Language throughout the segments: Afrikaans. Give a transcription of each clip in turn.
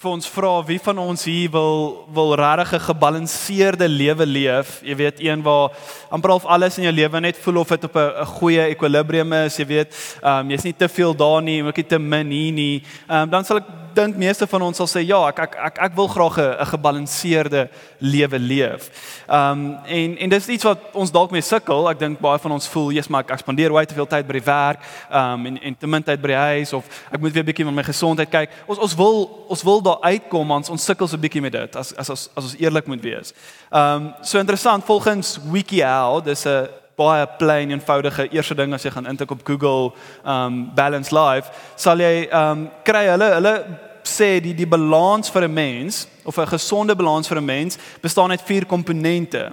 vir ons vra wie van ons hier wil wil regtig 'n gebalanseerde lewe leef. Jy weet een waar amper half alles in jou lewe net voel of dit op 'n goeie ekwilibrium is. Jy weet, ehm um, jy's nie te veel daar nie, ook nie te min hier nie. Ehm um, dan sal ek dink meeste van ons sal sê ja, ek ek ek, ek wil graag 'n gebalanseerde lewe leef. Ehm um, en en dis iets wat ons dalk mee sukkel. Ek dink baie van ons voel, jy's maar ek spandeer baie te veel tyd by die werk, ehm um, en en te min tyd by die huis of ek moet weer 'n bietjie met my gesondheid kyk. Ons ons wil ons wil daar uitkom ons ons sukkel so 'n bietjie met dit as as as, as ons eerlik moet wees. Ehm um, so interessant volgens WikiHow, dis 'n baie plain eenvoudige eerste ding as jy gaan intik op Google um, balance life, sal jy um, kry hulle hulle sê die die balans vir 'n mens of 'n gesonde balans vir 'n mens bestaan uit vier komponente.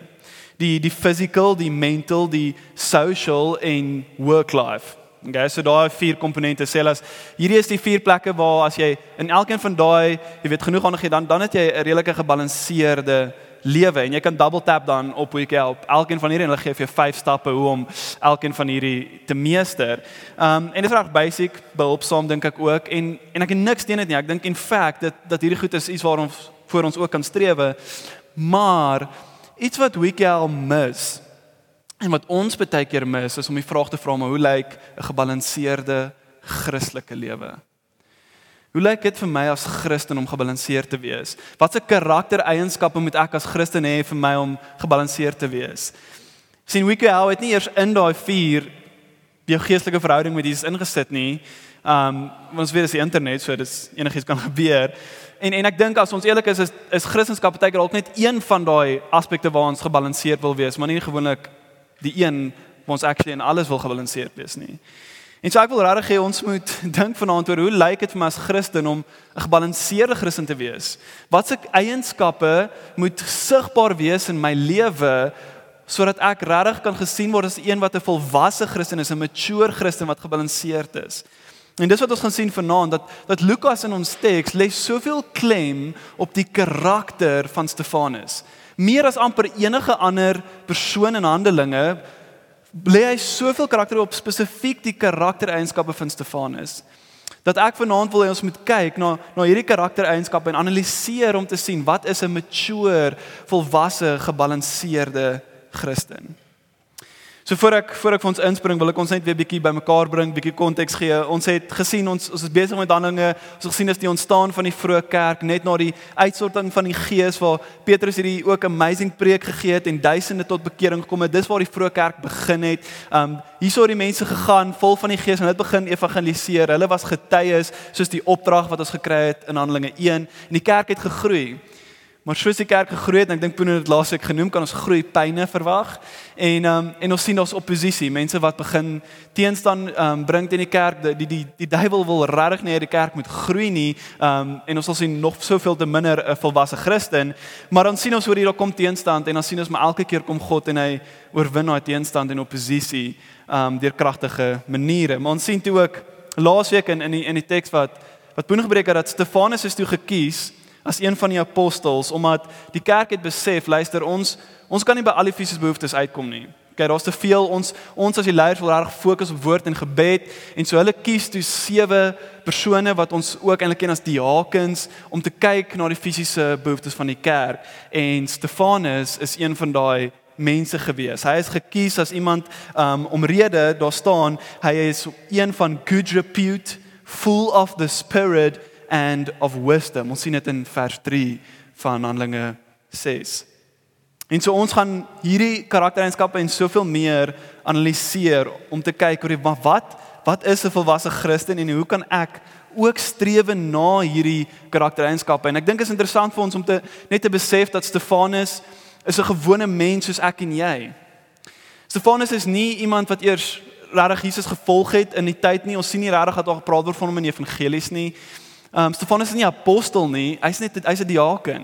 Die die physical, die mental, die social en work life. Okay, so daai vier komponente sê as hierdie is die vier plekke waar as jy in elkeen van daai, jy weet genoeg aandag gee dan dan het jy 'n redelike gebalanseerde lewe en jy kan double tap dan op hoe jy help elkeen van hierdie en hulle gee vir jou vyf stappe hoe om elkeen van hierdie te meester. Um en dit is reg basic, behulpsaam dink ek ook en en ek het niks teen dit nie. Ek dink in fact dat dat hierdie goed is iets waar ons voor ons ook kan strewe. Maar iets wat Wikial mis En wat ons baie keer mis is om die vraag te vra maar hoe lyk 'n gebalanseerde Christelike lewe? Hoe lyk dit vir my as Christen om gebalanseerd te wees? Watse karaktereienskappe moet ek as Christen hê vir my om gebalanseerd te wees? sien Wiki how het nie eers in daai 4 jou geestelike verhouding met Jesus ingesit nie. Um ons weet dis die internet so dis enigiets kan gebeur. En en ek dink as ons eerlik is is, is Christendom baie keer ook net een van daai aspekte waar ons gebalanseerd wil wees, maar nie gewoonlik die een wat ons actually in alles wil gebalanseerd wees nie. En so ek wil regtig hê ons moet dink vanaand oor hoe lyk dit vir my as Christen om 'n gebalanseerde Christen te wees? Watse eienskappe moet sigbaar wees in my lewe sodat ek regtig kan gesien word as een wat 'n volwasse Christen is, 'n mature Christen wat gebalanseerd is? En dis wat ons gaan sien vanaand dat dat Lukas in ons teks lê soveel klem op die karakter van Stefanus meer as amper enige ander persoon in Handelinge lê hy soveel karakter op spesifiek die karaktereienskappe van Stefanus dat ek vanaand wil hê ons moet kyk na na hierdie karaktereienskappe en analiseer om te sien wat is 'n mature, volwasse, gebalanseerde Christen. So voor ek voor ek vir ons inspring, wil ek ons net weer bietjie bymekaar bring, bietjie konteks gee. Ons het gesien ons ons is besig met Handelinge. Ons het gesien is die ontstaan van die vroeë kerk net na die uitsorting van die Gees waar Petrus hierdie ook amazing preek gegee het en duisende tot bekering gekom het. Dis waar die vroeë kerk begin het. Um hierso het die mense gegaan vol van die Gees en hulle het begin evangeliseer. Hulle was getuies soos die opdrag wat ons gekry het in Handelinge 1 en die kerk het gegroei. Maar soos die kerk gegroei het en ek dink Poenie het laasweek genoem kan ons groei pyne verwag. En ehm um, en ons sien daar's oppositie, mense wat begin teenstand ehm um, bring teen die kerk. Die die die, die duiwel wil regtig nie hê die kerk moet groei nie. Ehm um, en ons sal sien nog soveel te minder 'n volwasse Christen. Maar dan sien ons hoe hier daar kom teenstand en dan sien ons maar elke keer kom God en hy oorwin daai teenstand en oppositie ehm um, deur kragtige maniere. Maar ons sien toe ook laasweek in in die in die teks wat wat Poenie gebreek het dat Stefanus is toe gekies as een van die apostels omdat die kerk het besef, luister ons, ons kan nie by al die fisiese behoeftes uitkom nie. Okay, daar's te veel ons ons as die leiers wil reg fokus op woord en gebed en so hulle kies toe sewe persone wat ons ook eintlik ken as diakens om te kyk na die fisiese behoeftes van die kerk en Stefanus is een van daai mense gewees. Hy is gekies as iemand um omrede daar staan, hy is een van good repute, full of the spirit and of wisdom. Ons sien dit in vers 3 van Handelinge 6. En so ons gaan hierdie karaktereienskappe en soveel meer analiseer om te kyk oor wat wat is 'n volwasse Christen en hoe kan ek ook strewe na hierdie karaktereienskappe? En ek dink is interessant vir ons om te net te besef dat Stefanus is 'n gewone mens soos ek en jy. Stefanus is nie iemand wat eers regtig Jesus gevolg het in die tyd nie. Ons sien nie regtig dat daar gepraat word van hom in die evangelies nie. Ehm um, Stefanus is nie apostel nie, hy's net hy's 'n diaken.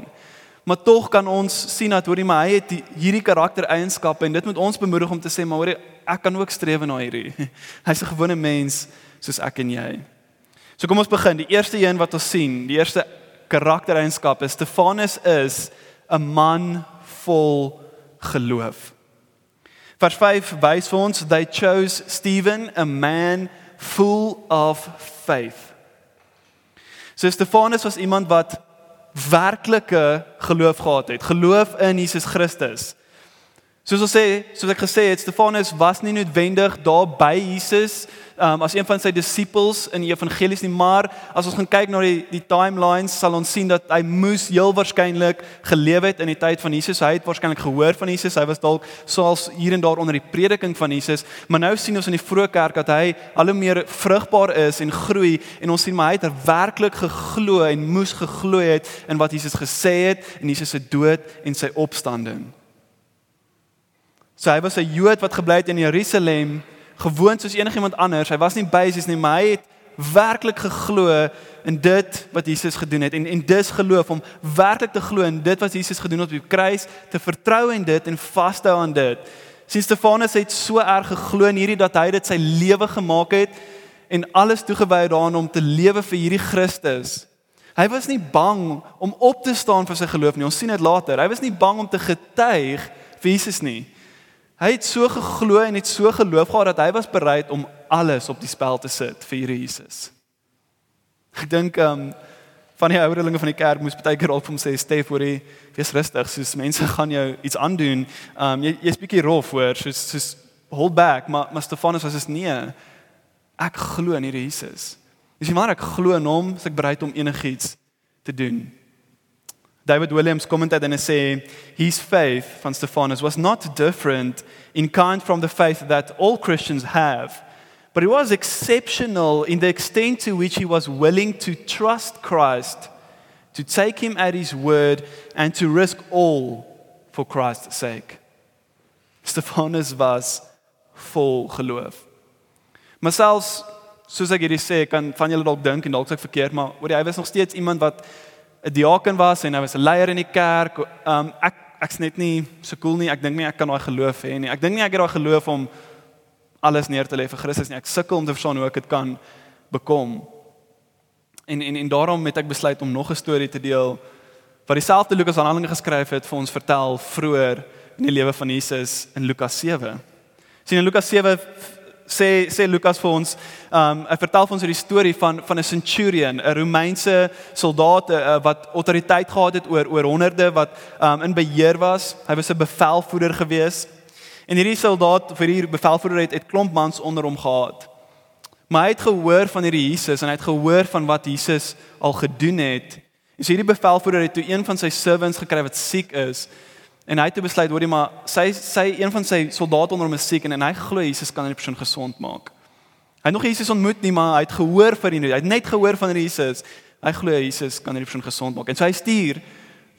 Maar tog kan ons sien dat hoorie maar hy het die, hierdie karaktereienskappe en dit moet ons bemoedig om te sê maar hoorie ek kan ook streef na hierdie. Hy's 'n gewone mens soos ek en jy. So kom ons begin. Die eerste een wat ons sien, die eerste karaktereienskap is Stefanus is 'n man vol geloof. Vers 5 wys vir ons they chose Stephen, a man full of faith. So Stefanus was iemand wat werklike geloof gehad het, geloof in Jesus Christus. Soos ons sê, soos ek gesê het, Stefanus was nie noodwendig daar by Jesus um, as een van sy disippels in die evangelies nie, maar as ons gaan kyk na die die timelines, sal ons sien dat hy moes heel waarskynlik geleef het in die tyd van Jesus. Hy het waarskynlik gehoor van Jesus. Hy was dalk soos hier en daar onder die prediking van Jesus, maar nou sien ons in die vroeë kerk dat hy al hoe meer vrugbaar is en groei en ons sien maar hy het werklik geglo en moes geglo het in wat Jesus gesê het en Jesus se dood en sy opstanding. So hy was 'n Jood wat gebly het in Jerusalem, gewoon soos enigiemand anders. Hy was nie basis nie, maar hy het werklik geglo in dit wat Jesus gedoen het en en dis geloof om werklik te glo in dit wat Jesus gedoen het op die kruis, te vertrou in dit en vas te hou aan dit. Sien Stefanus het so erg geglo in hierdie dat hy dit sy lewe gemaak het en alles toegewy daaraan om te lewe vir hierdie Christus. Hy was nie bang om op te staan vir sy geloof nie. Ons sien dit later. Hy was nie bang om te getuig vir Jesus nie. Hy het so geglo en het so geloof gehad dat hy was bereid om alles op die spel te sit vir hierdie Jesus. Ek dink ehm um, van die ouderlinge van die kerk moes baie keer op hom sê Stef hoor jy wees rustig soos mense gaan jou iets aandoen. Ehm um, jy jy's bietjie rof hoor soos soos hold back maar maar Stefanus was is nee. Ek glo in hierdie Jesus. Dis maar ek glo in hom, ek bereid om enigiets te doen. David Williams commented and say his faith van Stephanus was not different in kind from the faith that all Christians have but it was exceptional in the extent to which he was willing to trust Christ to take him at his word and to risk all for Christ's sake. Stephanus was vol geloof. Maar selfs soos ek hierdie sê kan van julle dalk dink en dalk sê ek verkeerd maar oor hy was nog steeds iemand wat 'n diaken was en hy was 'n leier in die kerk. Um ek ek's net nie so cool nie. Ek dink nie ek kan daai geloof hê nie. Ek dink nie ek het daai geloof om alles neer te lê vir Christus nie. Ek sukkel om te verstaan hoe ek dit kan bekom. En en en daarom het ek besluit om nog 'n storie te deel wat dieselfde Lukas aan Handelinge geskryf het vir ons vertel vroeër in die lewe van Jesus in Lukas 7. Sien in Lukas 7 sê sê Lukas vir ons, um hy vertel vir ons die storie van van 'n centurion, 'n Romeinse soldaat uh, wat autoriteit gehad het oor oor honderde wat um in beheer was. Hy was 'n bevelvoerder gewees. En hierdie soldaat vir hierdie bevelvoerder het 'n klomp mans onder hom gehad. Maar hy het gehoor van hierdie Jesus en hy het gehoor van wat Jesus al gedoen het. En so hierdie bevelvoerder het toe een van sy servants gekry wat siek is En hy het besluit hoorie maar sy sy een van sy soldate onder hom is siek en, en hy glo Jesus kan die persoon gesond maak. Hy het nog Jesus ontmoet nie maar hy het gehoor van hom. Hy het net gehoor van Jesus. Hy glo Jesus kan die persoon gesond maak. En so hy stuur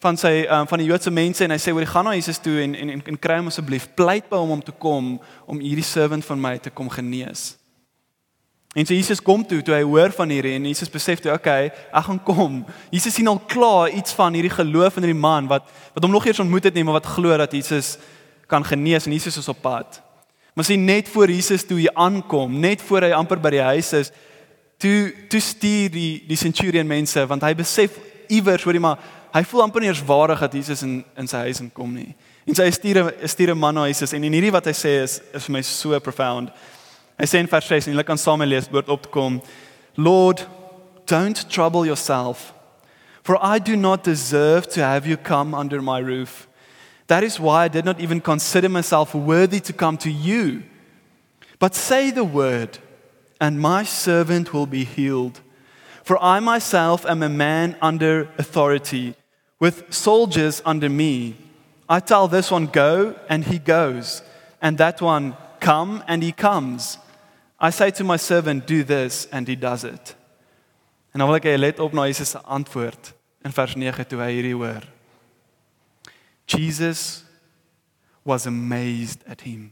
van sy um, van die Joodse mense en hy sê hoorie gaan na Jesus toe en en, en kry hom asseblief pleit by hom om te kom om hierdie servant van my te kom genees. En so Jesus kom toe toe hy hoor van hierdie en Jesus besef toe okay, ek gaan kom. Jesus sien al klaar iets van hierdie geloof in hierdie man wat wat hom nog eers ontmoet het nie, maar wat glo dat Jesus kan genees en Jesus is op pad. Maar sien net voor Jesus toe hy aankom, net voor hy amper by die huis is, toe toe stuur die die centurion mense want hy besef iewers hoor jy maar hy voel amper nie eens waardig dat Jesus in in sy huis inkom nie. En sy stuur 'n stuur 'n man na Jesus en en hierdie wat hy sê is is vir my so profound. Hy sê in vers 6 en julle kan saam lees woord op te kom. Lord, don't trouble yourself. For I do not deserve to have you come under my roof. That is why I did not even consider myself worthy to come to you. But say the word, and my servant will be healed. For I myself am a man under authority, with soldiers under me. I tell this one, go, and he goes, and that one, come, and he comes. I say to my servant, do this and he does it. En dan wil ek hê let op na Jesus se antwoord in vers 9 toe hy hierdie hoor. Jesus was amazed at him.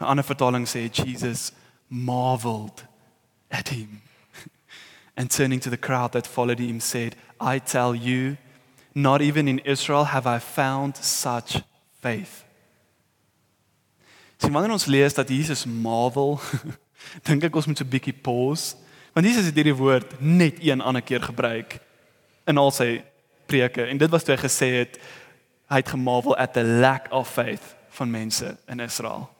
'n Ander vertaling sê Jesus marveled at him. And turning to the crowd that followed him said, I tell you, Not even in Israel have I found such faith. Sien wanneer ons lees dat Jesus marvel, dink ek ons moet so 'n bietjie pause, want Jesus het hierdie woord net een ander keer gebruik in al sy preke en dit was toe hy gesê het hy het gemarvel at the lack of faith van mense in Israel.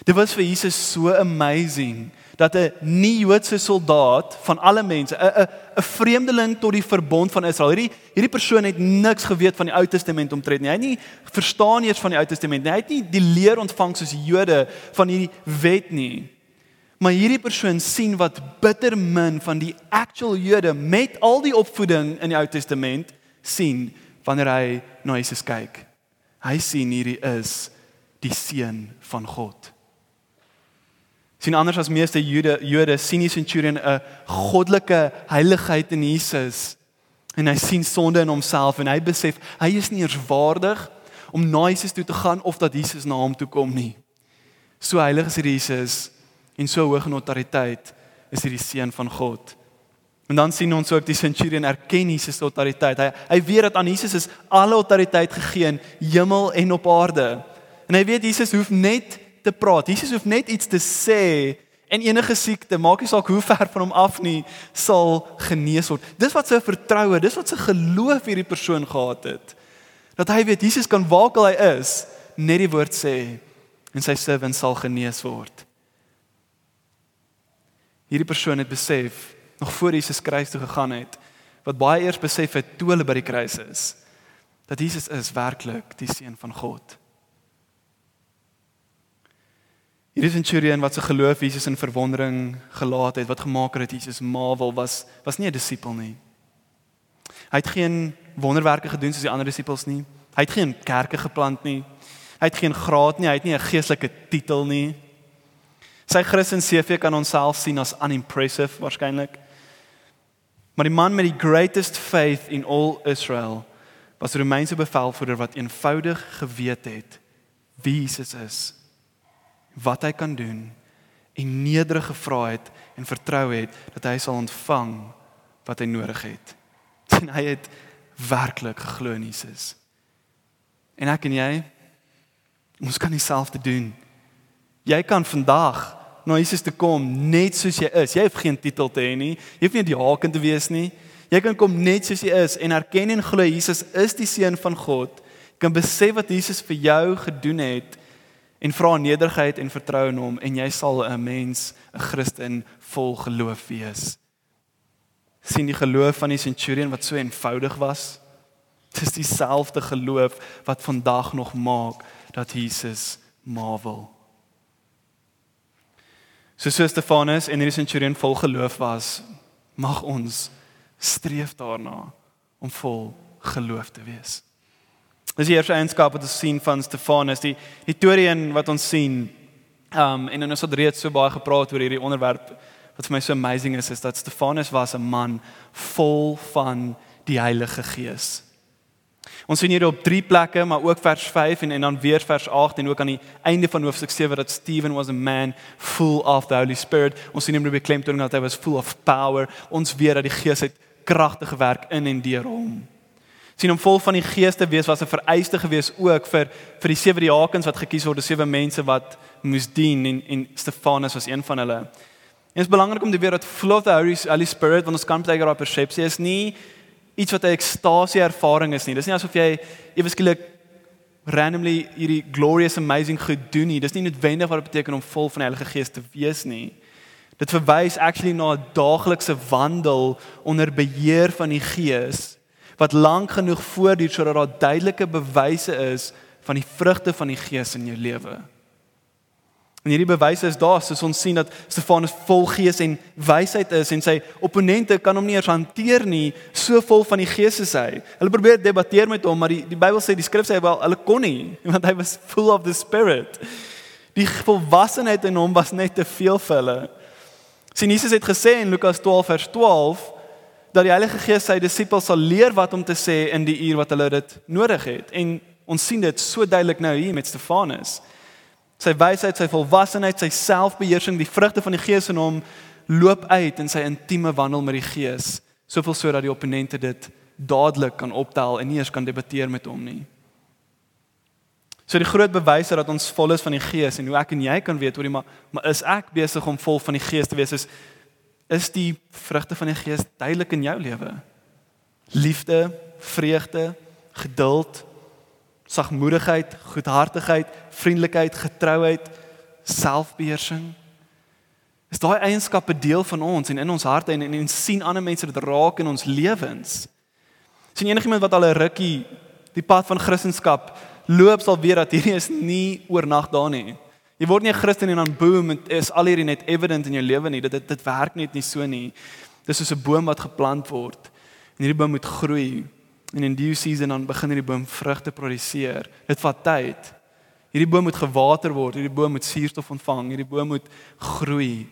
Dit was vir Jesus so amazing dat 'n nie-Joodse soldaat van alle mense, 'n 'n 'n vreemdeling tot die verbond van Israel. Hierdie hierdie persoon het niks geweet van die Ou Testament omtrent nie. Hy het nie verstaan eers van die Ou Testament nie. Hy het nie die leer ontvang soos die Jode van hierdie wet nie. Maar hierdie persoon sien wat bitter min van die actual Jode met al die opvoeding in die Ou Testament sien wanneer hy na Jesus kyk. Hy sien hierdie is die seun van God sien anders as meeste Jode Jode sien die centurion 'n goddelike heiligheid in Jesus en hy sien sonde in homself en hy besef hy is nie eers waardig om na Jesus toe te gaan of dat Jesus na hom toe kom nie. So heilig is Jesus en so hoog in autoriteit is hy die seun van God. En dan sien ons ook die centurion erken Jesus se autoriteit. Hy hy weet dat aan Jesus is alle autoriteit gegee in hemel en op aarde. En hy weet Jesus hoef net te praat. Jesus hoef net iets te sê en enige siekte, maak nie saak hoe ver van hom af nie, sal genees word. Dis wat sy vertroue, dis wat sy geloof hierdie persoon gehad het. Dat hy weet Jesus kan waar ook al hy is, net die woord sê en sy servant sal genees word. Hierdie persoon het besef nog voor Jesus kruis toe gegaan het, wat baie eers besef het toe hulle by die kruis is, dat Jesus is werklik die seun van God. Hierdie centurion wat se geloof Jesus in verwondering gelaat het, wat gemaak het dat Jesus marvel was, was nie 'n disipel nie. Hy het geen wonderwerke gedoen soos die ander disippels nie. Hy het geen kerke geplant nie. Hy het geen graad nie, hy het nie 'n geestelike titel nie. Sy Christen CV kan ons self sien as unimpressive waarskynlik. Maar die man met die greatest faith in all Israel was 'n Romeinse bevelvoerder wat eenvoudig geweet het wie Jesus is wat hy kan doen en nederig gevra het en vertrou het dat hy sal ontvang wat hy nodig het. En hy het werklik geglo in Jesus. En ek en jy ons kan dieselfde doen. Jy kan vandag na Jesus toe kom net soos jy is. Jy hoef geen titel te hê nie. Jy hoef nie die haken te wees nie. Jy kan kom net soos jy is en erken en glo Jesus is die seun van God. Jy kan besef wat Jesus vir jou gedoen het en vra nederigheid en vertrou in hom en jy sal 'n mens, 'n Christen vol geloof wees. sien die geloof van die centurion wat so eenvoudig was? Dis dieselfde geloof wat vandag nog maak dat Jesus marvel. So so Stefanus en hierdie centurion vol geloof was, mag ons streef daarna om vol geloof te wees. Dis die eerste eienskap wat ons sien van Stefanus, die die Torian wat ons sien. Um en ons het reeds so baie gepraat oor hierdie onderwerp wat vir my so amazing is is dat Stefanus was 'n man vol van die Heilige Gees. Ons sien hier op drie plekke, maar ook vers 5 en en dan weer vers 8 en ook aan die einde van hoofstuk 7 dat Stephen was a man full of the Holy Spirit. Ons sien hom beklemd dat hy was full of power. Ons weet dat die Gees het kragtige werk in en deur hom sien om vol van die gees te wees was 'n vereiste gewees ook vir vir die sewe diakens wat gekies word, sewe mense wat moes dien en en Stefanus was een van hulle. En dit is belangrik om te weet dat full of the Holy Spirit wanneer ons kan plek op persepsie is nie iets wat 'n ekstasie ervaring is nie. Dis nie asof jy ewe skielik randomly hierdie glorious amazing goed doen nie. Dis nie noodwendig wat dit beteken om vol van die Heilige Gees te wees nie. Dit verwys actually na 'n daaglikse wandel onder beheer van die Gees wat lank genoeg voortduur sodat daar duidelike bewyse is van die vrugte van die Gees in jou lewe. En hierdie bewyse is daar soos ons sien dat Stefanus vol gees en wysheid is en sy opponente kan hom nie eens hanteer nie, so vol van die Gees is hy. Hulle probeer debatteer met hom, maar die die Bybel sê die skrif sê wel hulle kon nie want hy was full of the spirit. Die volwassenheid in hom was net te veel vir hulle. Sien Jesus het gesê in Lukas 12 vers 12 dat die Heilige Gees sy disippels sal leer wat om te sê in die uur wat hulle dit nodig het. En ons sien dit so duidelik nou hier met Stefanus. Sy wysheid, sy volwassenheid, sy selfbeheersing, die vrugte van die Gees in hom loop uit in sy intieme wandel met die Gees. Soveel so dat die opponente dit dadelik kan optel en nie eens kan debatteer met hom nie. So die groot bewys dat ons vol is van die Gees en hoe ek en jy kan weet oor die maar, maar is ek besig om vol van die Gees te wees is is die vrugte van die Gees duidelik in jou lewe? Liefde, vreugde, geduld, sagmoedigheid, goedhartigheid, vriendelikheid, getrouheid, selfbeheersing. Is daai eienskappe deel van ons en in ons harte en en, en sien ander mense dit raak in ons lewens? sien enigiemand wat al 'n rukkie die pad van Christendom loop sal weet dat hierdie is nie oornag daar nie. Jy word nie 'n Christen en dan boom en is al hierdie net evident in jou lewe nie. Dit dit dit werk net nie so nie. Dis soos 'n boom wat geplant word. En hierdie boom moet groei. En in due season dan begin hierdie boom vrugte produseer. Dit vat tyd. Hierdie boom moet gewater word, hierdie boom moet suurstof ontvang, hierdie boom moet groei.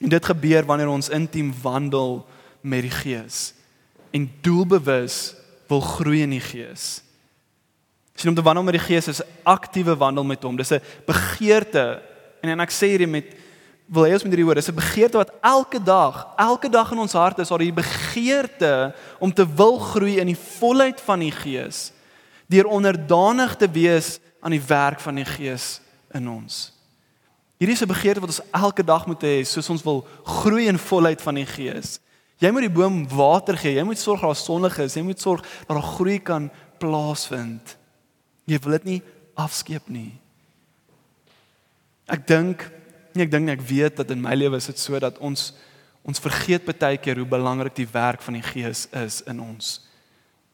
En dit gebeur wanneer ons intiem wandel met die Gees en doelbewus wil groei in die Gees. Sien om te wandel met die Gees is 'n aktiewe wandel met hom. Dis 'n begeerte en en ek sê hierdie met wil hê ons moet hierdie hoor. Dis 'n begeerte wat elke dag, elke dag in ons hart is, daar die begeerte om te wil groei in die volheid van die Gees deur onderdanig te wees aan die werk van die Gees in ons. Hierdie is 'n begeerte wat ons elke dag moet hê soos ons wil groei in volheid van die Gees. Jy moet die boom water gee. Jy moet sorg dat daar sonlig is. Jy moet sorg dat daar groei kan plaasvind. Jy wil dit nie afskeep nie. Ek dink, nee ek dink ek weet dat in my lewe is dit so dat ons ons vergeet baie keer hoe belangrik die werk van die Gees is in ons.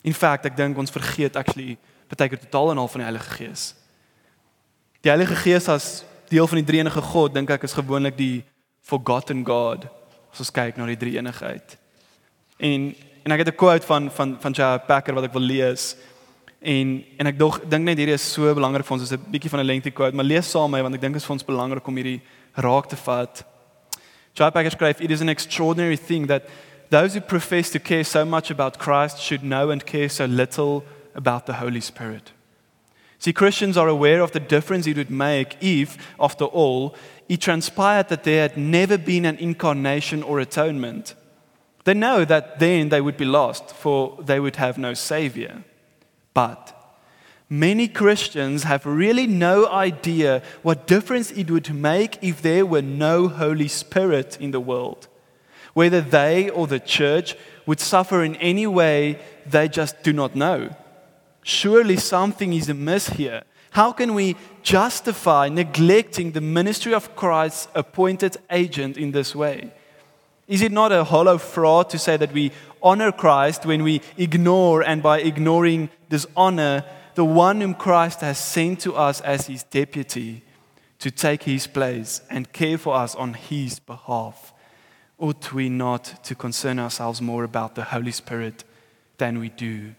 In feite, ek dink ons vergeet actually baie keer totaal en al van die Heilige Gees. Die Heilige Gees as deel van die Drie-enige God dink ek is gewoonlik die forgotten God as ons kyk na die drie-eenigheid. En en ek het 'n quote van van van J. Packer wat ek wil lees. En en ek dog dink net hierdie is so belangrik vir ons. Dit is 'n bietjie van 'n lengthy quote, maar lees saam my want ek dink dit is vir ons belangrik om hierdie raak te vat. John Packer skryf, "It is an extraordinary thing that those who profess to care so much about Christ should know and care so little about the Holy Spirit." See, Christians are aware of the difference it would make if, after all, it transpired that there had never been an incarnation or atonement. They know that then they would be lost, for they would have no Savior. But many Christians have really no idea what difference it would make if there were no Holy Spirit in the world. Whether they or the church would suffer in any way, they just do not know. Surely something is amiss here. How can we justify neglecting the ministry of Christ's appointed agent in this way? Is it not a hollow fraud to say that we honor Christ when we ignore and by ignoring dishonor the one whom Christ has sent to us as his deputy to take his place and care for us on his behalf? Ought we not to concern ourselves more about the Holy Spirit than we do?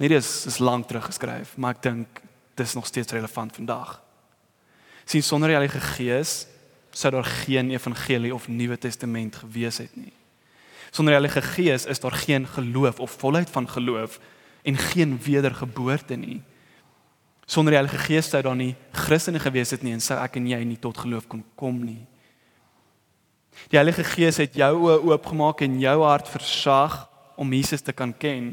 Hierdie is is lank terug geskryf, maar ek dink dis nog steeds relevant vandag. Sien sonder die Heilige Gees sou daar geen evangelie of Nuwe Testament gewees het nie. Sonder die Heilige Gees is daar geen geloof of volheid van geloof en geen wedergeboorte nie. Sonder die Heilige Gees sou daar nie Christene gewees het nie en sou ek en jy nie tot geloof kon kom nie. Die Heilige Gees het jou oë oopgemaak en jou hart versag om Jesus te kan ken.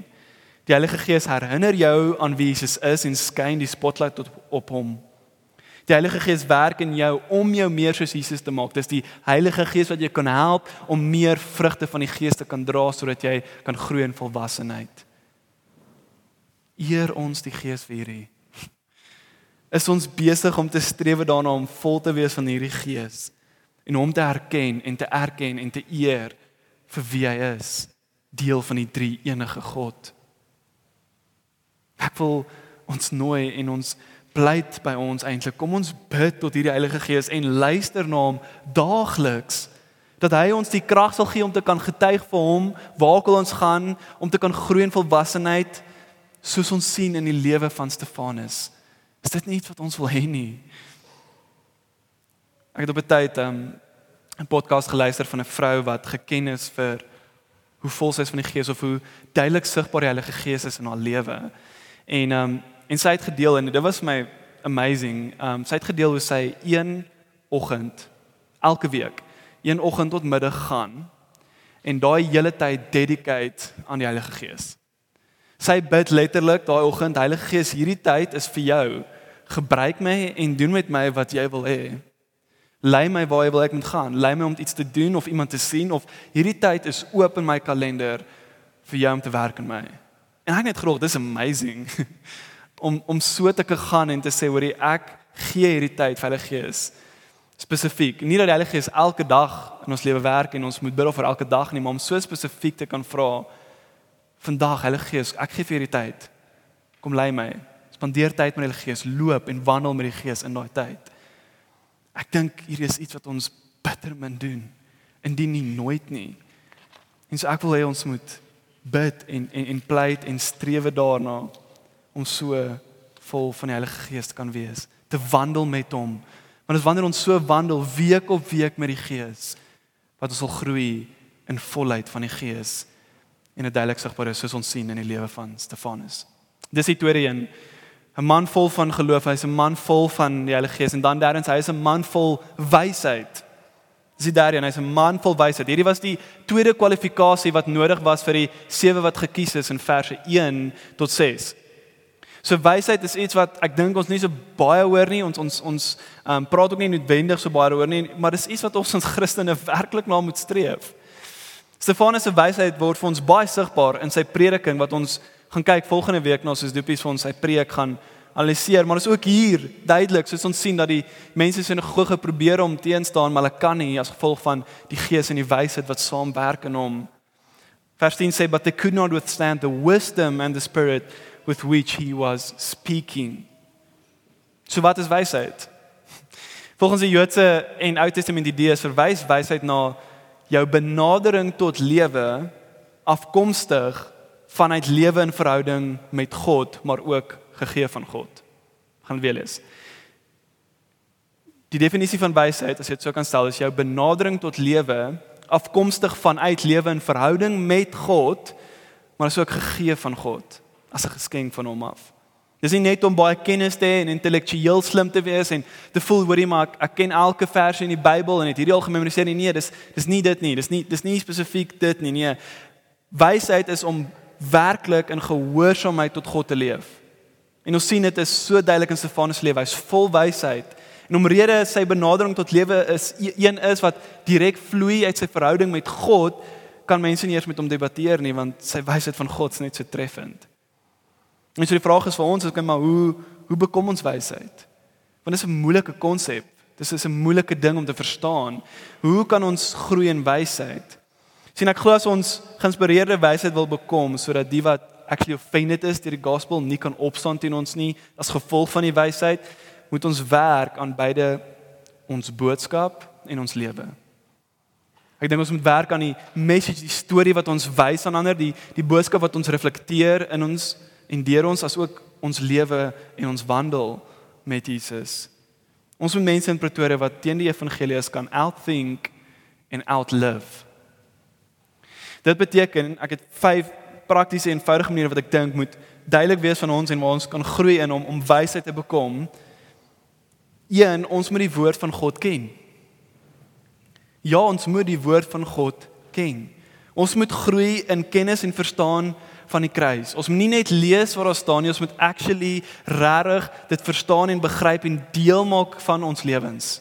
Die Heilige Gees herinner jou aan wie Jesus is en skyn die spotlight op, op hom. Die Heilige Gees werk in jou om jou meer soos Jesus te maak. Dis die Heilige Gees wat jou kan help om meer vrugte van die Gees te kan dra sodat jy kan groei in volwassenheid. Eer ons die Gees vir hierdie. Is ons besig om te streef daarna om vol te wees van hierdie Gees en hom te erken en te erken en te eer vir wie hy is, deel van die drie enige God. Ek wil ons nooi en ons pleit by ons eintlik. Kom ons bid tot hierdie Heilige Gees en luister na hom daagliks dat hy ons die krag sal gee om te kan getuig vir hom waar ook al ons gaan om te kan groei in volwassenheid soos ons sien in die lewe van Stefanus. Is dit nie iets wat ons wil hê nie? Ek het op 'n tyd um, 'n podcast geluister van 'n vrou wat geken is vir hoe vol sy is van die Gees of hoe duidelik sigbaar die Heilige Gees is in haar lewe. En ehm um, En sy het gedeel en dit was my amazing. Um sy het gedeel hoe sy een oggend elke week, een oggend tot middag gaan en daai hele tyd dedicate aan die Heilige Gees. Sy bid letterlik daai oggend, Heilige Gees, hierdie tyd is vir jou. Gebruik my en doen met my wat jy wil hê. Lei my waar jy wil ek moet gaan. Lei my om iets te doen of iemand te sien of hierdie tyd is oop in my kalender vir jou om te werk in my. En ek net glo dis amazing om om so te kan gaan en te sê hoor ek gee hierdie tyd vir Heilige Gees spesifiek. Nie dat die Heilige Gees elke dag in ons lewe werk en ons moet bid vir elke dag nie, maar om so spesifiek te kan vra vandag Heilige Gees, ek gee vir hierdie tyd. Kom lei my. Spandeer tyd met die Heilige Gees, loop en wandel met die Gees in daai tyd. Ek dink hier is iets wat ons bitter min doen. Indien nie nooit nie. En so ek wil hê ons moet bid en en en pleit en strewe daarna om so vol van die Heilige Gees kan wees, te wandel met hom. Want as wanneer ons so wandel week op week met die Gees, wat ons sal groei in volheid van die Gees en dit duidelik sigbaar is soos ons sien in die lewe van Stefanus. Dis die tweede een. 'n Man vol van geloof, hy's 'n man vol van die Heilige Gees en dan derdens hy is 'n man vol wysheid. Dis die derde een, hy's 'n man vol wysheid. Hierdie was die tweede kwalifikasie wat nodig was vir die sewe wat gekies is in verse 1 tot 6. So wysheid is iets wat ek dink ons nie so baie hoor nie. Ons ons ons ehm um, praat ook nie noodwendig so baie oor nie, maar dis iets wat ons as Christene werklik na moet streef. Stefanus se wysheid word vir ons baie sigbaar in sy prediking wat ons gaan kyk volgende week na soos Dopies vir ons sy preek gaan analiseer, maar is ook hier duidelik soos ons sien dat die mense se sinagoge probeer om teenstaan, maar hulle kan nie as gevolg van die gees en die wysheid wat saamwerk in hom. Vers 10 sê but they could not withstand the wisdom and the spirit with which he was speaking. So wat is wysheid? Volgens die Joodse en Ou Testament idees verwys wysheid na jou benadering tot lewe afkomstig vanuit lewe in verhouding met God, maar ook gegee van God. Gaan weer lees. Die definisie van wysheid, as jy dit sou kan stel, is jou benadering tot lewe afkomstig vanuit lewe in verhouding met God, maar is ook gegee van God as 'n geskenk van hom af. Dis nie net om baie kennis te hê en intellektueel slim te wees en te voel hoorie maar ek, ek ken elke vers in die Bybel en het hierdie al gememoriseer nie. Nee, dis dis nie dit nie. Dis nie dis nie spesifiek dit nie. Nee. Wysheid is om werklik in gehoorsaamheid tot God te leef. En ons sien dit is so duidelik in Stefanus se lewe. Hy's vol wysheid. En omrede sy benadering tot lewe is e-, een is wat direk vloei uit sy verhouding met God, kan mense nie eers met hom debatteer nie want sy wysheid van God is net so treffend. En so die vraag is vir ons, ek maar hoe hoe bekom ons wysheid? Want dit is 'n moeilike konsep. Dit is 'n moeilike ding om te verstaan. Hoe kan ons groei in wysheid? Sien ek glo as ons geïnspireerde wysheid wil bekom sodat die wat actually offended is deur die gospel nie kan opstaan teen ons nie as gevolg van die wysheid, moet ons werk aan beide ons boodskap en ons lewe. Ek dink ons moet werk aan die message, die storie wat ons wys aan ander, die die boodskap wat ons reflekteer in ons en deur ons as ook ons lewe en ons wandel met Jesus. Ons moet mense in Pretoria wat teen die evangelie kan outthink en outlive. Dit beteken ek het vyf praktiese en eenvoudige maniere wat ek dink moet duidelik wees van ons en waar ons kan groei in om om wysheid te bekom. Een, ons moet die woord van God ken. Ja, ons moet die woord van God ken. Ons moet groei in kennis en verstaan van die kruis. Ons moet nie net lees wat daar staan nie, ons moet actually regtig dit verstaan en begryp en deel maak van ons lewens.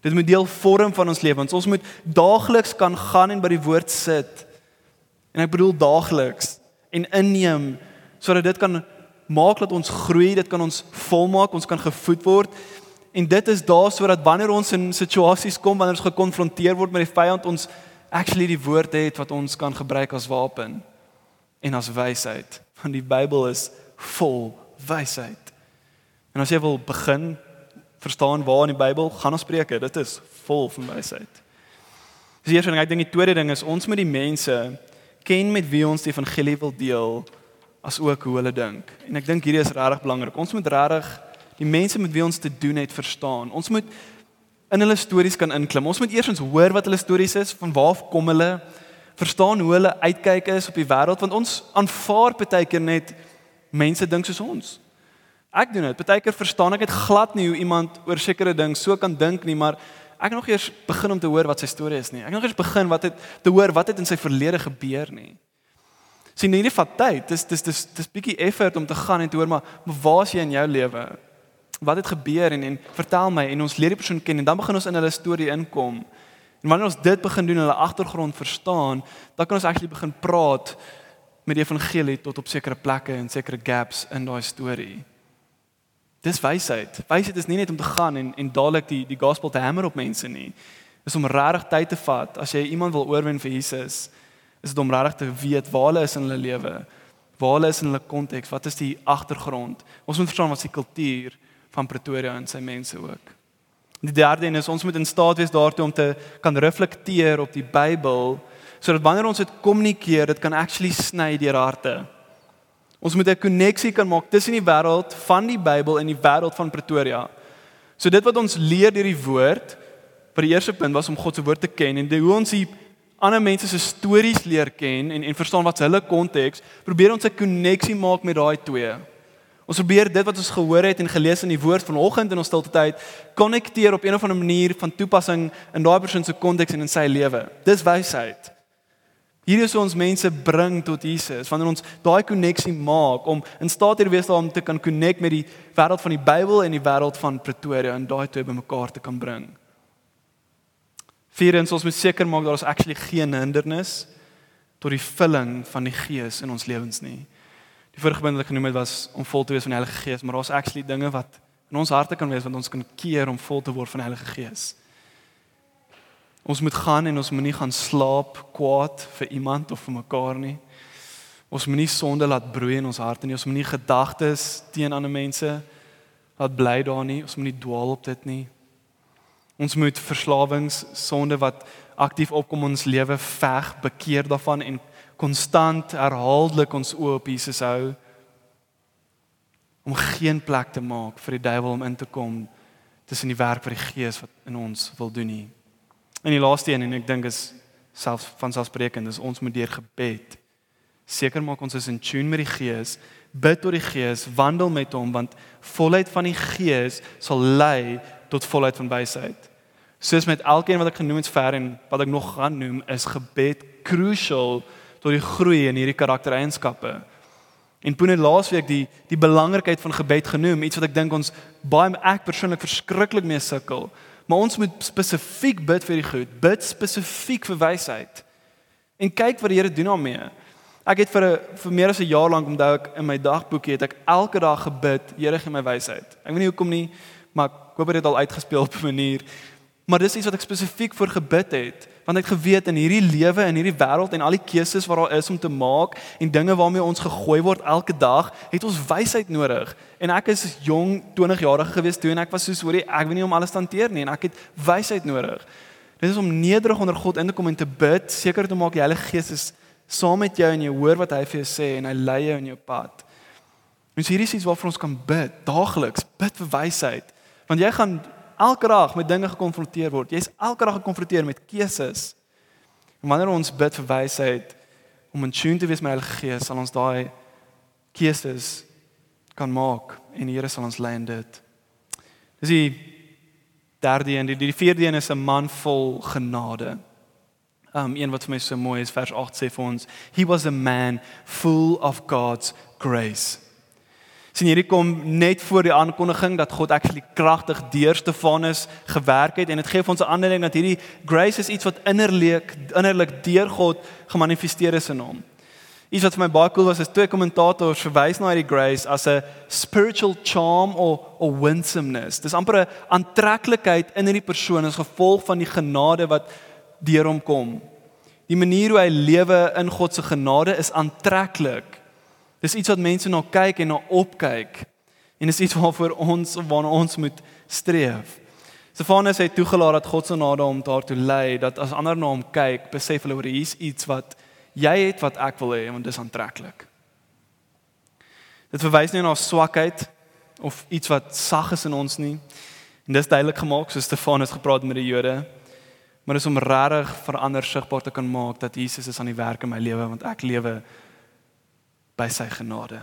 Dit moet deel vorm van ons lewens. Ons moet daagliks kan gaan en by die woord sit. En ek bedoel daagliks en inneem sodat dit kan maak dat ons groei, dit kan ons volmaak, ons kan gevoed word. En dit is daar sodat wanneer ons in situasies kom wanneer ons gekonfronteer word met die vyand, ons actually die woord het wat ons kan gebruik as wapen en as wysheid want die Bybel is vol wysheid. En as jy wil begin verstaan waar in die Bybel gaan ons Spreuke, dit is vol van wysheid. Dis eers en ek dink die tweede ding is ons moet die mense ken met wie ons die evangelie wil deel as ook hoe hulle dink. En ek dink hierdie is regtig belangrik. Ons moet regtig die mense met wie ons te doen het verstaan. Ons moet in hulle stories kan inklim. Ons moet eers ons hoor wat hulle stories is, van waar kom hulle? Verstaan hoe hulle uitkyk is op die wêreld want ons aanvaar baie keer net mense dink soos ons. Ek doen dit. Baie keer verstaan ek dit glad nie hoe iemand oor sekere ding so kan dink nie, maar ek nog eers begin om te hoor wat sy storie is nie. Ek nog eers begin wat het te hoor wat het in sy verlede gebeur nie. Sien, hierdie vat tyd. Dis dis dis dis bietjie effort om te gaan en te hoor maar, maar waar is jy in jou lewe? Wat het gebeur en en vertel my en ons leer die persoon ken en dan begin ons in hulle storie inkom. En wanneer ons dit begin doen, hulle agtergrond verstaan, dan kan ons actually begin praat met die evangelie tot op sekere plekke en sekere gaps in daai storie. Dis wysheid. Wysheid is nie net om te gaan en en dadelik die die gospel te hamer op mense nie. Dis om regtig tyd te vat as jy iemand wil oorwin vir Jesus. Is dit om regtig te weet waar hulle is in hulle lewe. Waar hulle is in hulle konteks, wat is die agtergrond? Ons moet verstaan wat se kultuur van Pretoria en sy mense ook. Die derde een is ons moet in staat wees daartoe om te kan reflekteer op die Bybel sodat wanneer ons dit kommunikeer, dit kan actually sny deur harte. Ons moet 'n koneksie kan maak tussen die wêreld van die Bybel en die wêreld van Pretoria. So dit wat ons leer deur die woord, vir die eerste punt was om God se woord te ken en hoe ons die ander mense se stories leer ken en en verstaan wat hulle konteks, probeer ons 'n koneksie maak met daai twee. Ons probeer dit wat ons gehoor het en gelees in die woord vanoggend in ons stilte tyd konnekteer op 'n of ander manier van toepassing in daai persoon se konteks en in sy lewe. Dis wysheid. Hier is ons mense bring tot Jesus wanneer ons daai koneksie maak om in staat te wees om te kan connect met die wêreld van die Bybel en die wêreld van Pretoria en daai twee bymekaar te kan bring. Vierens ons moet seker maak daar is actually geen hindernis tot die vulling van die Gees in ons lewens nie. Die vorige punt wat ek genoem het was om vol te wees van die Heilige Gees, maar daar's actually dinge wat in ons harte kan wees wat ons kan keer om vol te word van die Heilige Gees. Ons moet gaan en ons moenie gaan slaap kwaad vir iemand of vir mekaar nie. Ons moenie sonde laat broei in ons harte nie. Ons moenie gedagtes teen ander mense laat bly daar nie. Ons moenie dwaal op dit nie. Ons moet verslawings, sonde wat aktief opkom in ons lewe veg, bekeer daarvan en konstant herhaaldelik ons oë op Jesus hou om geen plek te maak vir die duiwel om in te kom tussen die werk wat die Gees wat in ons wil doen nie. En die laaste een en ek dink is self van selfsprekend is ons moet deur gebed seker maak ons is in tune met die Gees, bid tot die Gees, wandel met hom want volheid van die Gees sal lei tot volheid van wysheid. Soos met elkeen wat ek genoem het ver en wat ek nog gaan noem is gebed crucial tot die groei in hierdie karaktereienskappe. En Poene laasweek die die belangrikheid van gebed genoem, iets wat ek dink ons baie ek persoonlik verskriklik mee sukkel maar ons moet spesifiek bid vir die goed, bid spesifiek vir wysheid. En kyk wat die Here doen daarmee. Ek het vir 'n vir meer as 'n jaar lank onthou ek in my dagboekie het ek elke dag gebid, Here gee my wysheid. Ek weet nie hoekom nie, maar ek hoop dit het al uitgespeel op 'n manier. Maar dis iets wat ek spesifiek vir gebid het want ek het geweet in hierdie lewe en hierdie wêreld en al die keuses wat daar is om te maak en dinge waarmee ons gegooi word elke dag, het ons wysheid nodig. En ek is jong, 20 jarige gewees toe en ek was soos hoorie, ek weet nie om alles te hanteer nie en ek het wysheid nodig. Dit is om nederig onder God in te kom en te bid, seker te maak die Heilige Gees is saam met jou en jy hoor wat hy vir jou sê en hy lei jou in jou pad. Ons hierdie is iets waarvoor ons kan bid daagliks, bid vir wysheid. Want jy gaan elke dag met dinge gekonfronteer word. Jy's elke dag gekonfronteer met keuses. En wanneer ons bid vir wysheid om in tune te wees met die Heilige Gees, sal ons daai keuses kan maak en die Here sal ons lei in dit. Dis die derde een, die, die vierde een is 'n man vol genade. Um een wat vir my so mooi is vers 8 sê vir ons, he was a man full of God's grace sien hierdie kom net voor die aankondiging dat God actually kragtig deur Stefanus gewerk het en dit gee vir ons 'n ander ding dat hierdie grace is iets wat innerlik innerlik deur God gemanifesteer is in hom. Iets wat vir my baie cool was is twee kommentators verwys na hierdie grace as 'n spiritual charm of or winsomeness. Dis amper 'n aantreklikheid in hierdie persoon as gevolg van die genade wat deur hom kom. Die manier hoe hy lewe in God se genade is aantreklik. Dis iets wat mense na kyk en na opkyk. En dis iets waarvoor ons waarna ons moet streef. Stefanus het toegelaat dat God se genade hom daartoe lei dat as ander na hom kyk, besef hulle oor hier's iets wat jy het wat ek wil hê want dis aantreklik. Dit verwys nie na swakheid of iets wat sag is in ons nie. En dis duidelik gemaak soos Stefanus gepraat met die Jode. Maar dis om regtig verander sigbaar te kan maak dat Jesus is aan die werk in my lewe want ek lewe by sy genade.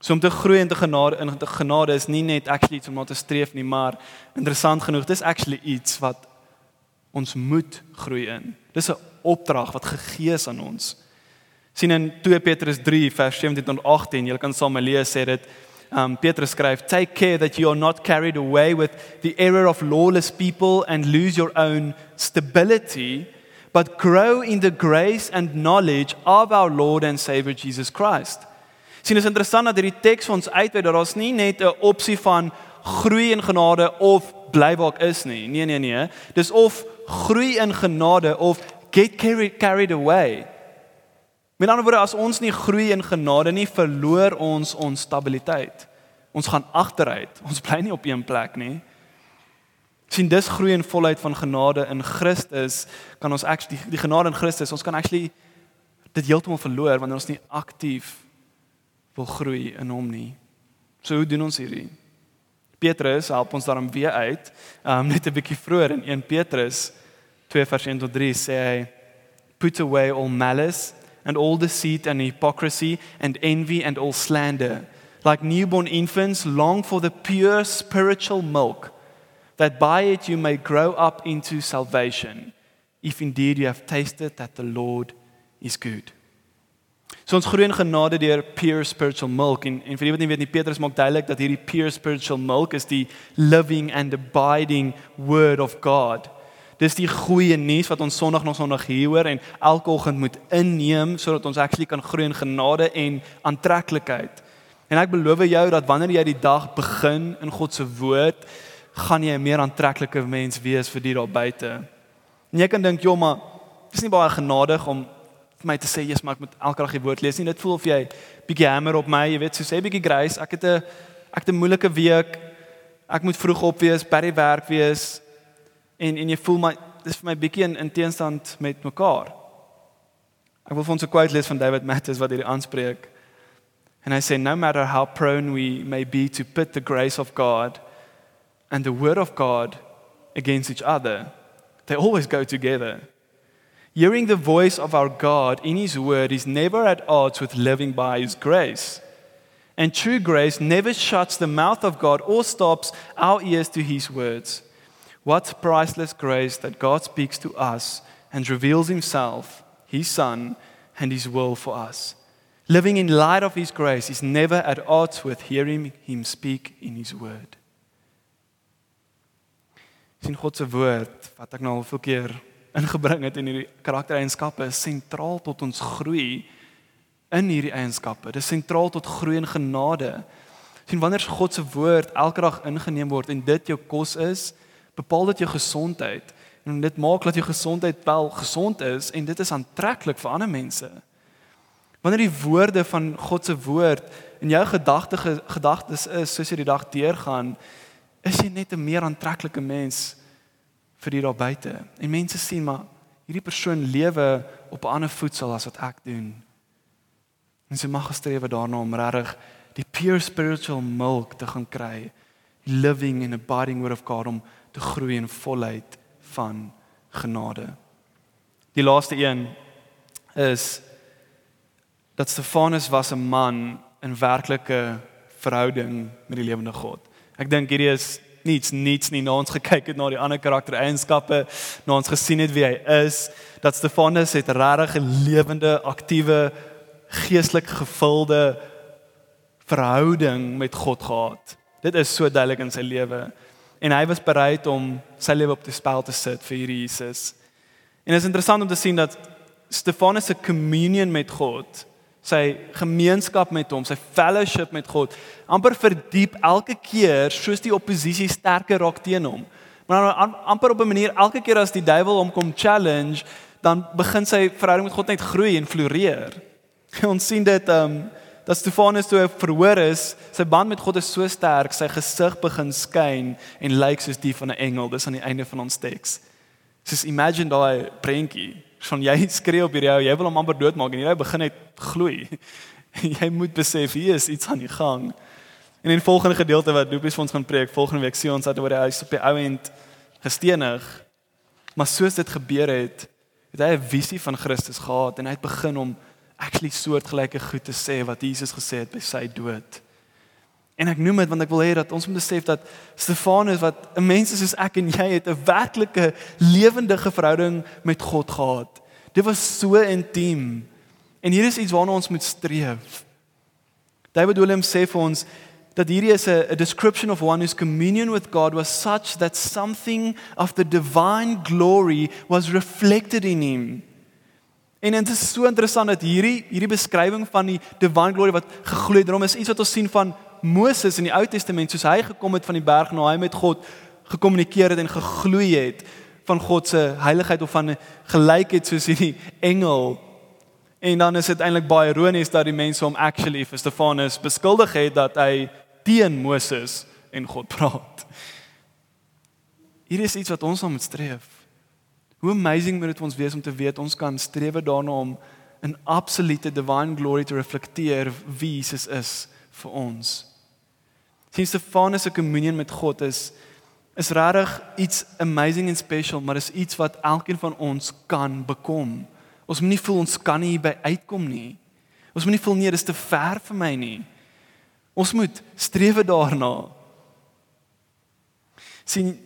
So om te groei in te genade in te genade is nie net actually iets om na te streef nie, maar interessant genoeg, dis actually iets wat Ons moet groei in. Dis 'n opdrag wat gegee is aan ons. sien in 2 Petrus 3 vers 17 tot 18, jy kan saam lees sê dit um, Petrus skryf, Take care that you are not carried away with the error of lawless people and lose your own stability, but grow in the grace and knowledge of our Lord and Savior Jesus Christ. Sien, is interessant dat hierdie teks ons uitwy dat daar's nie net 'n opsie van groei in genade of bly waar ek is nie. Nee, nee, nee. Dis of groei in genade of get carried, carried away. Met ander woorde, as ons nie groei in genade nie, verloor ons ons stabiliteit. Ons gaan agteruit. Ons bly nie op een plek nie. Sien dis groei in volheid van genade in Christus kan ons actually die, die genade in Christus ons kan actually dit heeltemal verloor wanneer ons nie aktief wil groei in hom nie. So hoe doen ons hierdie? Petrus help ons daarom weer uit. Um net 'n bietjie vroeër in 1 Petrus 2 vers 1 tot 3 sê hy put away all malice and all deceit and hypocrisy and envy and all slander. Like newborn infants, long for the pure spiritual milk, that by it you may grow up into salvation, if indeed you have tasted that the Lord is good. So ons groei in genade deur pure spiritual milk en en vir die wat nie weet nie Petrus maak duidelik dat hierdie pure spiritual milk is die living and abiding word of God. Dis die goeie nuus wat ons Sondag na Sondag hier hoor en elke oggend moet inneem sodat ons actually kan groei in genade en aantreklikheid. En ek beloof jou dat wanneer jy die dag begin in God se woord, gaan jy 'n meer aantreklike mens wees vir die daar buite. En jy kan dink, "Jo, maar dis nie baie genadig om vir my te sê, "Jesus, maar ek moet elke dag die woord lees nie." Dit voel of jy bietjie hamer op my, jy weet, so sê bietjie grace. Ek het 'n ek het 'n moeilike week. Ek moet vroeg op wees, by die werk wees en en jy voel maar dis vir my bietjie in, in teenstand met mekaar. Ek wil vir ons 'n quote lees van David Matthews wat hierdie aanspreek. And I say no matter how prone we may be to put the grace of God and the word of God against each other, they always go together. Hearing the voice of our God in his word is never at odds with living by his grace. And true grace never shuts the mouth of God or stops our ears to his words. What priceless grace that God speaks to us and reveals Himself, His Son, and His will for us. Living in light of His grace is never at odds with hearing Him speak in His Word. Sien God se woord wat ek nou al veel keer ingebring het in hierdie karaktereienskappe is sentraal tot ons groei in hierdie eienskappe. Dit is sentraal tot groei in genade. Sien wanneer God se woord elke dag ingeneem word en dit jou kos is, bepaal dit jou gesondheid en dit maak dat jou gesondheid wel gesond is en dit is aantreklik vir ander mense. Wanneer die woorde van God se woord in jou gedagte gedagtes is soos jy die dag deurgaan, is jy net 'n meer aantreklike mens vir die daar buite. En mense sien maar hierdie persoon lewe op 'n ander voetsel as wat ek doen. En sy mag streef daarna om regtig die pure spiritual milk te gaan kry, living in a abiding word of God om te groei in volheid van genade. Die laaste een is dat Stefanus was 'n man in werklike verhouding met die lewende God. Ek dink hierdie is niets niets nie na ons gekyk het na die ander karaktereienskappe, na ons gesien het wie hy is, dat Stefanus het regtig 'n lewende, aktiewe, geestelik gevulde verhouding met God gehad. Dit is so duidelik in sy lewe en hy was bereid om sy lewe op die spel te sit vir hierdie Jesus. En dit is interessant om te sien dat Stefanus se communion met God, sy gemeenskap met hom, sy fellowship met God, amper verdiep elke keer soos die oppositie sterker raak teen hom. Maar amper op 'n manier elke keer as die duiwel hom kom challenge, dan begin sy verhouding met God net groei en floreer. Ons sien dit um dat Stefanus toe verhoor is, sy band met God is so sterk, sy gesig begin skyn en lyk soos die van 'n engel. Dis aan die einde van ons teks. Soos imagine daai prentjie. Van jy skree op hierdie ou, jy wil hom amper doodmaak en hy begin net gloei. jy moet besef hier is iets aan die gang. En in die volgende gedeelte wat Dopies vir ons gaan preek, volgende week sien ons dat oor die huis op die ou end gestenig. Maar soos dit gebeur het, het hy 'n visie van Christus gehad en hy het begin om actually soortgelyke goed te sê wat Jesus gesê het by sy dood. En ek noem dit want ek wil hê dat ons moet besef dat Stefanus wat 'n mens is soos ek en jy het 'n werklike lewendige verhouding met God gehad. Dit was so intiem. En hier is iets waarna ons moet streef. David Willem sê vir ons dat hierdie is 'n description of one whose communion with God was such that something of the divine glory was reflected in him. En dit is so interessant dat hierdie hierdie beskrywing van die divine glory wat gegloei het, daarom is iets wat ons sien van Moses in die Ou Testament soos hy gekom het van die berg na hy met God gekommunikeer het en gegloei het van God se heiligheid of van gelykheid soos hierdie engel En dan is dit eintlik baie ironies dat die mense hom actually vir Stefanus beskuldig het dat hy teen Moses en God praat. Hier is iets wat ons moet streef. Hoe amazing moet dit ons wees om te weet ons kan streef daarna om in absolute divine glory te reflekteer wie Jesus is vir ons. Sien Stefanus se communion met God is is regtig iets amazing and special, maar is iets wat elkeen van ons kan bekom. Ons moet nie voel ons kan nie by uitkom nie. Ons moet nie voel nee, dis te ver vir my nie. Ons moet streef daarna. sien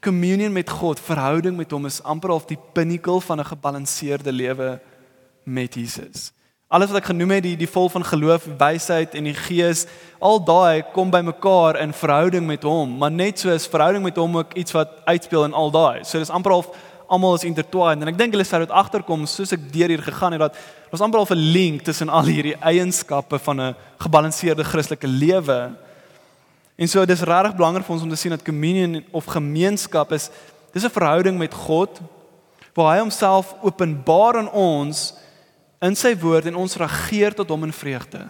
communion met God, verhouding met hom is amper half die pinnacle van 'n gebalanseerde lewe met Jesus. Alles wat ek genoem het, die die vol van geloof, wysheid en die gees, al daai kom bymekaar in verhouding met hom, maar net so is verhouding met hom ook iets wat uitspeel in al daai. So dis amper half almal is intertwined en ek dink hulle sou dit agterkom soos ek deur hier gegaan het dat ons amper al 'n link tussen al hierdie eienskappe van 'n gebalanseerde Christelike lewe. En so dis regtig belangrik vir ons om te sien dat communion of gemeenskap is dis 'n verhouding met God waar hy homself openbaar aan ons in sy woord en ons reageer tot hom in vreugde.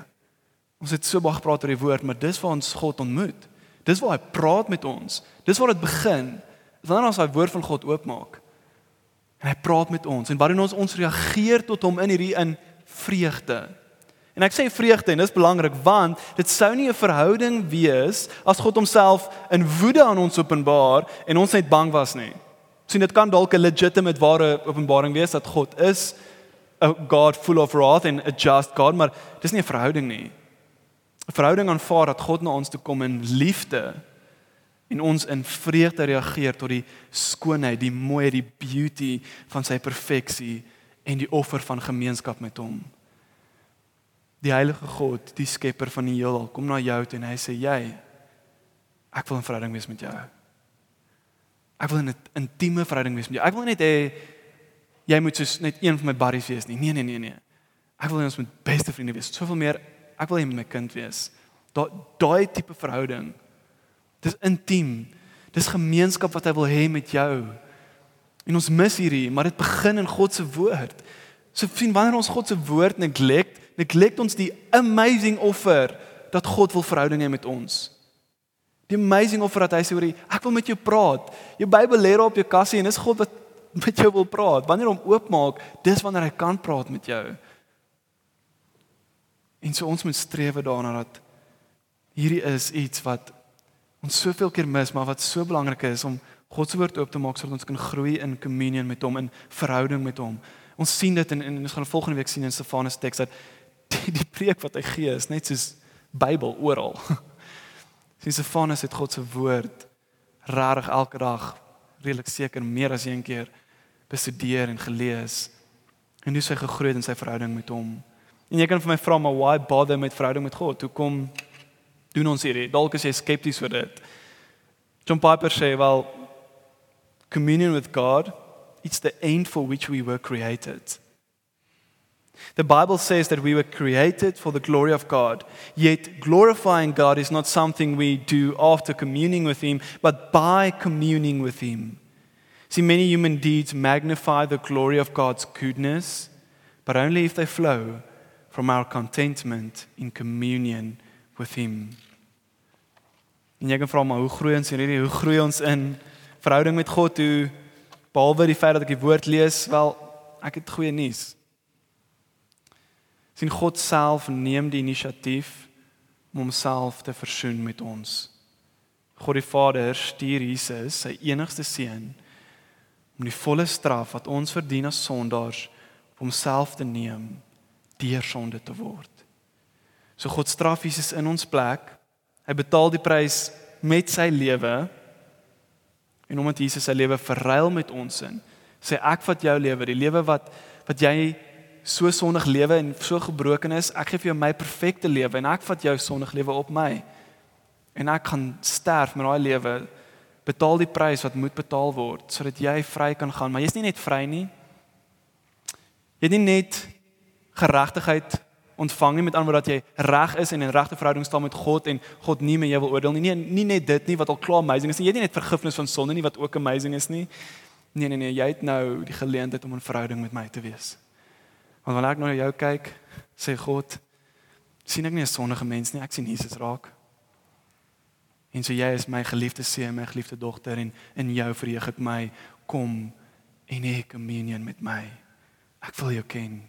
Ons het so baie gepraat oor die woord, maar dis waar ons God ontmoet. Dis waar hy praat met ons. Dis waar dit begin. Wanneer ons daai woord van God oopmaak. En hy praat met ons en wat doen ons ons reageer tot hom in hierdie in vreugde. En ek sê vreugde en dis belangrik want dit sou nie 'n verhouding wees as God homself in woede aan ons openbaar en ons net bang was nie. Sien dit kan dalk 'n legitimate ware openbaring wees dat God is a God full of wrath and a just God, maar dis nie 'n verhouding nie. 'n Verhouding aanvaar dat God na ons toe kom in liefde en ons in vreugde reageer tot die skoonheid, die mooiheid, die beauty van sy perfeksie en die offer van gemeenskap met hom. Die heilige God, die skepper van die heelal, kom na jou toe en hy sê jy ek wil 'n verhouding wees met jou. Ek wil 'n intieme verhouding wees met jou. Ek wil net hê jy moet soos net een van my buddies wees nie. Nee nee nee nee. Ek wil hê ons moet beste vriende wees. Soveel meer. Ek wil hê my kind wees. Daai daai tipe verhouding Dis intiem. Dis gemeenskap wat hy wil hê met jou. En ons mis hierdie, maar dit begin in God se woord. So sien wanneer ons God se woord neglect, neglect ons die amazing offer dat God wil verhouding hê met ons. Die amazing offer dat hy sê oor die ek wil met jou praat. Jou Bybel lê op jou kassie en dis God wat met jou wil praat. Wanneer hom oopmaak, dis wanneer hy kan praat met jou. En so ons moet streef daarna dat hierdie is iets wat ons soveel keer mis, maar wat so belangrik is om God se woord oop te maak sodat ons kan groei in communion met hom in verhouding met hom. Ons sien dit in, in ons gaan volgende week sien in Stefanus teks dat die, die preek wat hy gee is net soos Bybel oral. Sien Stefanus het God se woord regtig elke dag redelik seker meer as een keer bestudeer en gelees. En dis hy gegroei in sy verhouding met hom. En jy kan vir my vra maar why bother met verhouding met God? Hoekom doen ons hierdie. Dalk is jy skepties oor dit. John Piper sê wel communion with God it's the end for which we were created. The Bible says that we were created for the glory of God. Yet glorifying God is not something we do after communing with him, but by communing with him. See many human deeds magnify the glory of God's goodness, but only if they flow from our contentment in communion with him. En jy kan vra maar hoe groei ons hierdie hoe groei ons in verhouding met God hoe behalwe die feit dat ek die woord lees, wel ek het goeie nuus. Sien God self neem die inisiatief om homself te versoen met ons. God die Vader stuur Jesus, sy enigste seun, om die volle straf wat ons verdien as sondaars op homself te neem deur sonde te word. So God straf Jesus in ons plek Hy betaal die prys met sy lewe. En omdat Jesus sy lewe verruil met ons in, sê ek vat jou lewe, die lewe wat wat jy so sondig lewe en so gebroken is, ek gee vir jou my perfekte lewe en ek vat jou sondige lewe op my. En ek kan sterf met daai lewe, betaal die prys wat moet betaal word sodat jy vry kan gaan, maar jy's nie net vry nie. Jy het nie net geregtigheid ontvang nie met ander woorde dat jy reg is en in regte verhouding staan met God en God nie meer jou wil oordeel nie. Nie nie net dit nie wat al klaar amazing is nie. Jy het nie net vergifnis van sonde nie wat ook amazing is nie. Nee nee nee, jy het nou die geleentheid om 'n verhouding met my te wees. Want wanneer ek nou na jou kyk, sê God, sien ek nie 'n sondige mens nie, ek sien Jesus raak. En so jy is my geliefde seun, my geliefde dogter en in jou verheug ek my kom en hê communion met my. Ek wil jou ken.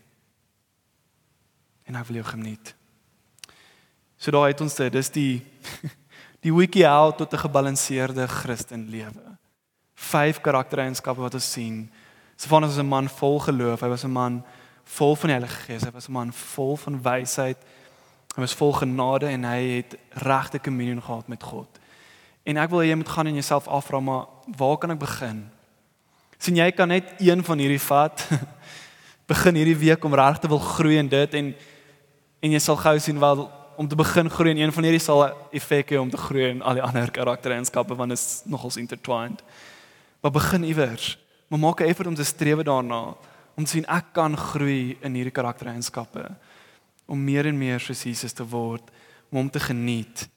En ek wil jou geniet. So daai het ons dit, dis die die wiki out tot 'n gebalanseerde Christen lewe vyf karaktereienskappe wat ons sien. Stefanus was 'n man vol geloof, hy was 'n man vol van die Heilige Gees, hy was 'n man vol van wysheid. Hy was vol genade en hy het regte kommunie gehad met God. En ek wil hê jy moet gaan en jouself afvra maar waar kan ek begin? sien jy kan net een van hierdie vat. begin hierdie week om reg te wil groei in dit en en jy sal gou sien wel om te begin groei en een van hierdie sal effek hê om te groei in al die ander karaktereienskappe want dit is nogals intertwined. Maar begin iewers. Maar maak 'n effort om te streef daarna om te sien ek kan groei in hierdie karaktereienskappe om meer en meer soos Jesus te word, om hom te geniet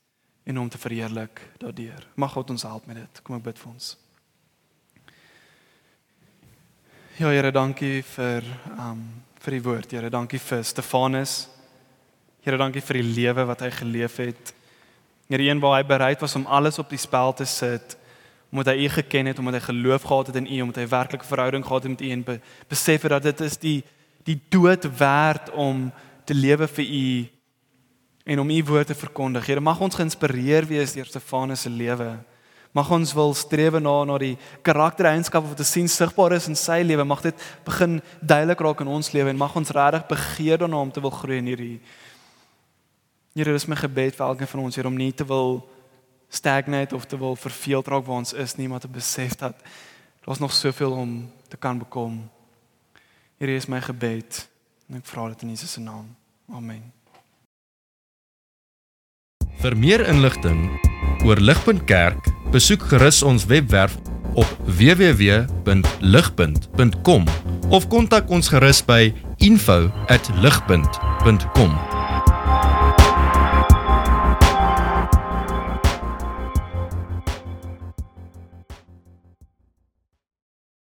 en hom te verheerlik daardeur. Mag God ons help met dit. Kom ek bid vir ons. Ja Here, dankie vir um vir die woord. Here, dankie vir Stefanus. Here, dankie vir die lewe wat hy geleef het. Here, een waar hy bereid was om alles op die spel te sit omdat hy u geken het, omdat hy geloof gehad het in u, omdat hy werklik 'n verhouding gehad het met u en be, besef het dat dit is die die dood werd om te lewe vir u en om u woord te verkondig. Here, mag ons geïnspireer wees deur Stefanus se lewe. Mag ons wil streef na na die karaktereienskappe wat te sien sigbaar is in sy lewe. Mag dit begin duidelik raak in ons lewe en mag ons regtig begeer daarna om te wil groei in hierdie Here, dis my gebed vir elkeen van ons hier om nie te wil stagnate of te wil verveeld raak waar ons is nie, maar te besef dat daar's nog soveel om te kan bekom. Hierdie is my gebed en ek vra dit in Jesus se naam. Amen. Vir meer inligting oor Ligpunt Kerk, besoek gerus ons webwerf op www.ligpunt.com of kontak ons gerus by info@ligpunt.com